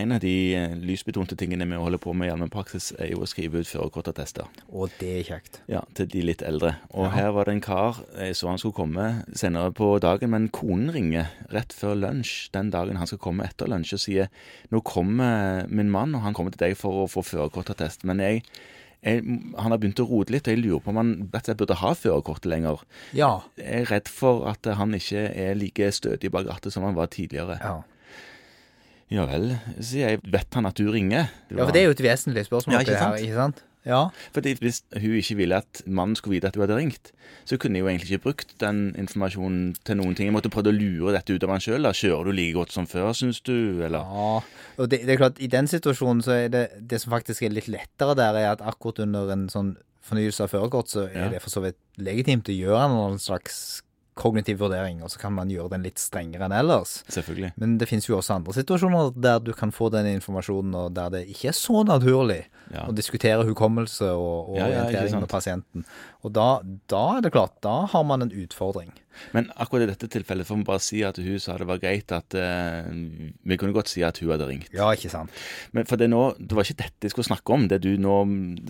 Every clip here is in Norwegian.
En av de eh, lysbetonte tingene vi holder på med i allmennpraksis, er jo å skrive ut førerkortattester. Og det er kjekt. Ja, til de litt eldre. Og Ja. her var det en kar, jeg så han skulle komme senere på dagen, men konen ringer rett før lunsj den dagen han skal komme etter lunsj og sier nå kommer min mann, og han kommer til deg for å få førerkortattest, men jeg, jeg, han har begynt å rote litt, og jeg lurer på om han rett og slett burde ha førerkortet lenger. Ja. Jeg er redd for at han ikke er like stødig bak rattet som han var tidligere. ja. Ja vel, sier jeg. Vet han at du ringer? Ja, for det er jo et vesentlig spørsmål. Ja, ikke det her, ikke sant? Ja. Fordi Hvis hun ikke ville at mannen skulle vite at du hadde ringt, så kunne jeg jo egentlig ikke brukt den informasjonen til noen ting. Jeg måtte prøvd å lure dette ut av han sjøl. Kjører du like godt som før, syns du? Eller ja. Og det, det er klart, i den situasjonen så er det Det som faktisk er litt lettere der, er at akkurat under en sånn fornyelse av førerkort, så er Ja. det for så vidt legitimt å gjøre en slags kognitiv vurdering, og så kan man gjøre den litt strengere enn ellers. Selvfølgelig. Men det finnes jo også andre situasjoner der du kan få den informasjonen, og der det ikke er så naturlig Ja. å diskutere hukommelse og, og Ja, ja, orientering med pasienten. Og da, da er det klart, da har man en utfordring. Men akkurat i dette tilfellet får vi bare si at hun sa det var greit at uh, Vi kunne godt si at hun hadde ringt. Ja, ikke sant? Men for det, nå, det var ikke dette jeg skulle snakke om, det du nå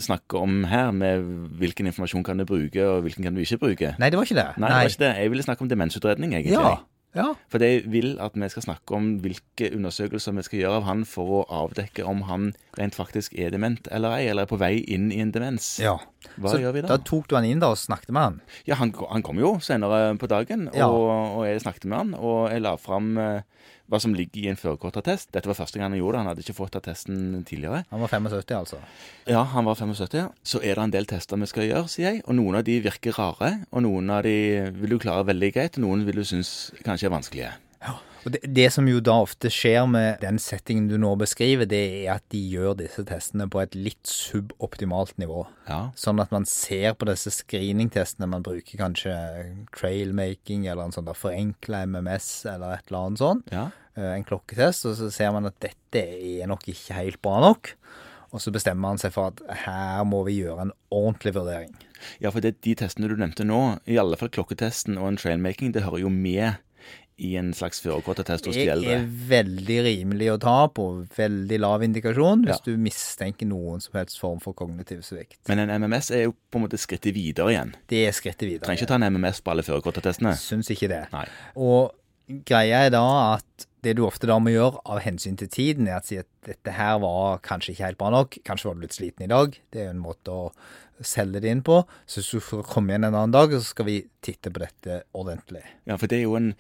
snakker om her, med hvilken informasjon kan du bruke, og hvilken kan du ikke bruke. Nei, det var ikke det. Nei, det var ikke det. Jeg ville snakke om demensutredning, egentlig. Ja. Ja. For jeg vil at vi skal snakke om hvilke undersøkelser vi skal gjøre av han for å avdekke om han rent faktisk er dement eller ei, eller er på vei inn i en demens. ja. Hva Så gjør vi da? Da tok du han inn da og snakket med han? Ja, han, han kom jo senere på dagen, og, Ja. og jeg snakket med han, og jeg la fram eh, hva som ligger i en førerkortattest. Dette var første gang han gjorde det, han hadde ikke fått attesten tidligere. Han var 75, altså. Ja, han var 75, ja. Så er det en del tester vi skal gjøre, sier jeg. Og noen av de virker rare, og noen av de vil du klare veldig greit, og noen vil du synes kanskje er vanskelige. Og det, det som jo da ofte skjer med den settingen du nå beskriver, det er at de gjør disse testene på et litt suboptimalt nivå. Ja, Sånn at man ser på disse screeningtestene, man bruker kanskje trailmaking eller en sånn der forenkla MMS eller et eller annet sånt. ja. eh, En klokketest, og så ser man at dette er nok ikke helt bra nok. Og så bestemmer man seg for at her må vi gjøre en ordentlig vurdering. Ja, for det, de testene du nevnte nå, i alle fall klokketesten og en trailmaking, det hører jo med i en slags førerkortattest hos de Det er veldig rimelig å ta på veldig lav indikasjon hvis Ja. du mistenker noen som helst form for kognitiv svikt. Men en MMS er jo på en måte skrittet videre igjen. Det er skrittet videre. Trenger ikke ta en MMS på alle førerkortattestene. Syns ikke det. Nei. Og greia er da at det du ofte da må gjøre av hensyn til tiden, er å si at dette her var kanskje ikke helt bra nok. Kanskje var du litt sliten i dag. Det er jo en måte å selge det inn på. Så hvis du får komme igjen en annen dag, så skal vi titte på dette ordentlig. Ja, for det er jo en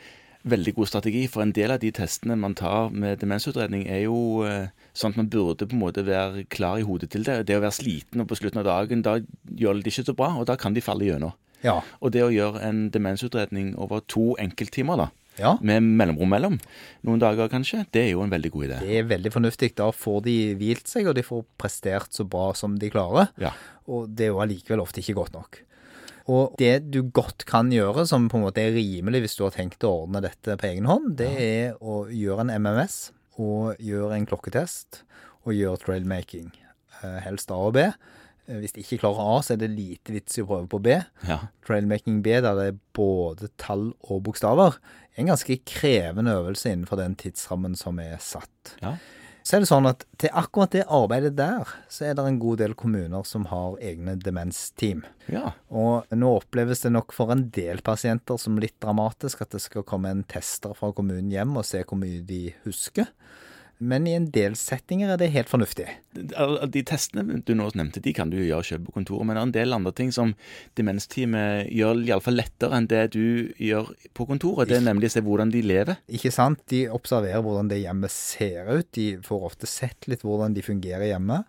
veldig god strategi, for en del av de testene man tar med demensutredning, er jo eh, sånn at man burde på en måte være klar i hodet til det. Det å være sliten og på slutten av dagen, da gjør det ikke så bra, og da kan de falle gjennom. Ja. Og det å gjøre en demensutredning over to enkelttimer, da, ja. med mellomrom mellom, noen dager kanskje, det er jo en veldig god idé. Det er veldig fornuftig. Da får de hvilt seg, og de får prestert så bra som de klarer. Ja. Og det er jo allikevel ofte ikke godt nok. Og det du godt kan gjøre, som på en måte er rimelig hvis du har tenkt å ordne dette på egen hånd, det er å gjøre en MMS, og gjøre en klokketest, og gjøre trailmaking. Eh, Helst A og B. Eh, Hvis de ikke klarer A, så er det lite vits i å prøve på B. Ja. Trailmaking B, der det er både tall og bokstaver, er en ganske krevende øvelse innenfor den tidsrammen som er satt. Ja. Så er det sånn at til akkurat det arbeidet der, så er det en god del kommuner som har egne demensteam. ja. Og nå oppleves det nok for en del pasienter som litt dramatisk at det skal komme en tester fra kommunen hjem og se hvor mye de husker. Men i en del settinger er det helt fornuftig. De testene du nå nevnte, de kan du gjøre selv på kontoret, men det er en del andre ting som demensteamet gjør iallfall lettere enn det du gjør på kontoret. Det er nemlig å se hvordan de lever. Ikke sant? De observerer hvordan det hjemmet ser ut. De får ofte sett litt hvordan de fungerer hjemme.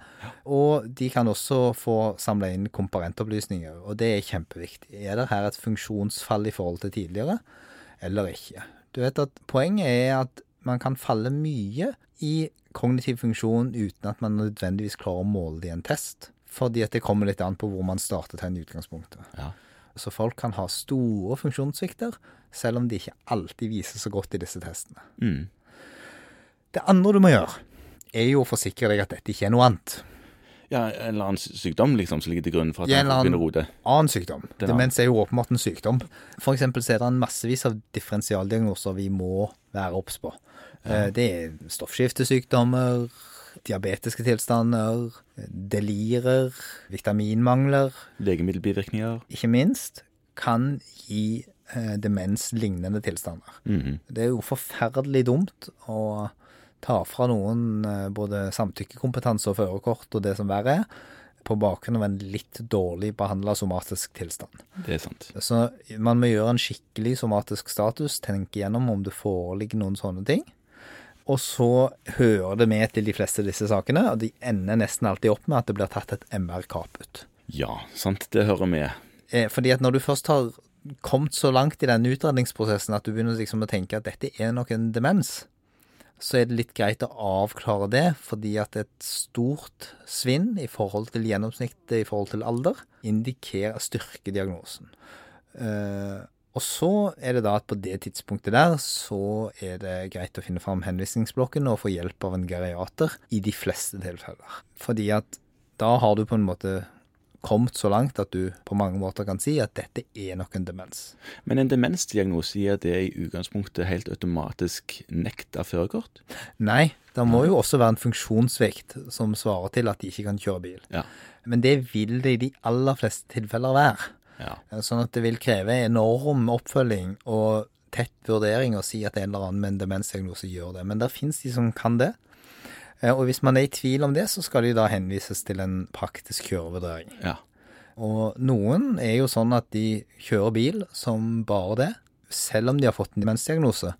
Og de kan også få samla inn komparentopplysninger, og det er kjempeviktig. Er det her et funksjonsfall i forhold til tidligere, eller ikke? Du vet at Poenget er at man kan falle mye i kognitiv funksjon uten at man nødvendigvis klarer å måle det i en test. Fordi at det kommer litt an på hvor man startet hen i utgangspunktet. Ja. Så folk kan ha store funksjonssvikter, selv om de ikke alltid viser så godt i disse testene. Mm. Det andre du må gjøre, er jo å forsikre deg at dette ikke er noe annet. Ja, en eller annen sykdom liksom som ligger til grunn for at Ja, han begynner å rote. Annen sykdom. Demens er jo åpenbart en sykdom. For eksempel så er det en massevis av differensialdiagnoser vi må være obs på. Ja. Det er stoffskiftesykdommer, diabetiske tilstander, delirer, vitaminmangler, Legemiddelbivirkninger. ikke minst, kan gi eh, demenslignende tilstander. Mhm. Det er jo forferdelig dumt å ta fra noen eh, både samtykkekompetanse og førerkort og det som verre er, på bakgrunn av en litt dårlig behandla somatisk tilstand. Det er sant. Så man må gjøre en skikkelig somatisk status, tenke gjennom om det foreligger noen sånne ting. Og så hører det med til de fleste av disse sakene, og de ender nesten alltid opp med at det blir tatt et MR-kaput. Ja, sant. Det hører med. Eh, Fordi at når du først har kommet så langt i denne utredningsprosessen at du begynner liksom å tenke at dette er nok en demens, så er det litt greit å avklare det, fordi at et stort svinn i forhold til gjennomsnittet i forhold til alder indikerer styrkediagnosen. Eh, og så er det da at på det tidspunktet der, så er det greit å finne fram henvisningsblokken og få hjelp av en geriater i de fleste tilfeller. Fordi at da har du på en måte kommet så langt at du på mange måter kan si at dette er nok en demens. Men en demensdiagnose gir det i utgangspunktet helt automatisk nekt av førerkort? Nei, det må jo også være en funksjonssvikt som svarer til at de ikke kan kjøre bil. Ja. Men det vil det i de aller fleste tilfeller være. Ja. Sånn at det vil kreve enorm oppfølging og tett vurdering å si at en eller annen med en demensdiagnose gjør det. Men det fins de som kan det. Eh, Og hvis man er i tvil om det, så skal de da henvises til en praktisk kjørevurdering. ja. Og noen er jo sånn at de kjører bil som bare det, selv om de har fått en demensdiagnose.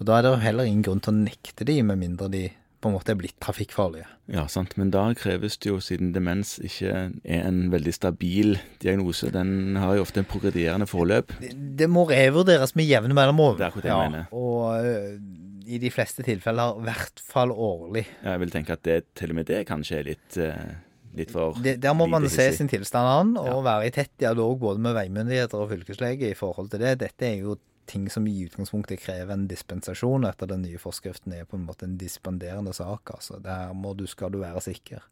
Og da er det heller ingen grunn til å nekte de, med mindre de på en måte er blitt trafikkfarlige. Ja, sant. Men da kreves det jo, siden demens ikke er en veldig stabil diagnose, den har jo ofte en progredierende forløp. Det, det må revurderes med jevne mellomrom. Det er akkurat det jeg mener. Og ø, i de fleste tilfeller i hvert fall årlig. Jeg vil tenke at det til og med det kanskje er litt, eh, litt for Det, der må man se sin tilstand an, og Ja. være i tett dialog både med veimyndigheter og fylkeslege i forhold til det. Dette er jo ting som i utgangspunktet krever en dispensasjon, etter den nye forskriften er på en måte en dispenderende sak. altså. Der må du, skal du være sikker.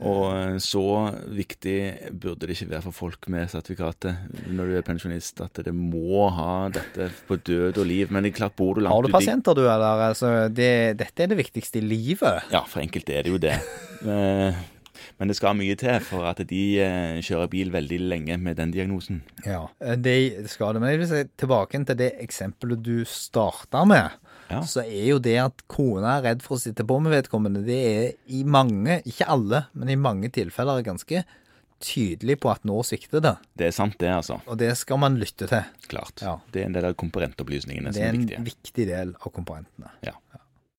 Og eh, så viktig burde det ikke være for folk med sertifikatet når du er pensjonist, at det må ha dette på død og liv. Men klart, bor du langt Har du pasienter, du, eller? Altså, det, dette er det viktigste i livet. Ja, for enkelte er det jo det. Eh, Men det skal mye til for at de eh, kjører bil veldig lenge med den diagnosen. Ja, det skal det. Men jeg vil si tilbake til det eksempelet du starta med. Ja. Så er jo det at kona er redd for å sitte på med vedkommende, det er i mange, ikke alle, men i mange tilfeller ganske tydelig på at nå svikter det. Det er sant, det, altså. Og det skal man lytte til. Klart. Ja. Det er en del av komponentopplysningene som er viktige. Det er en viktig del av komponentene. Ja. Ja.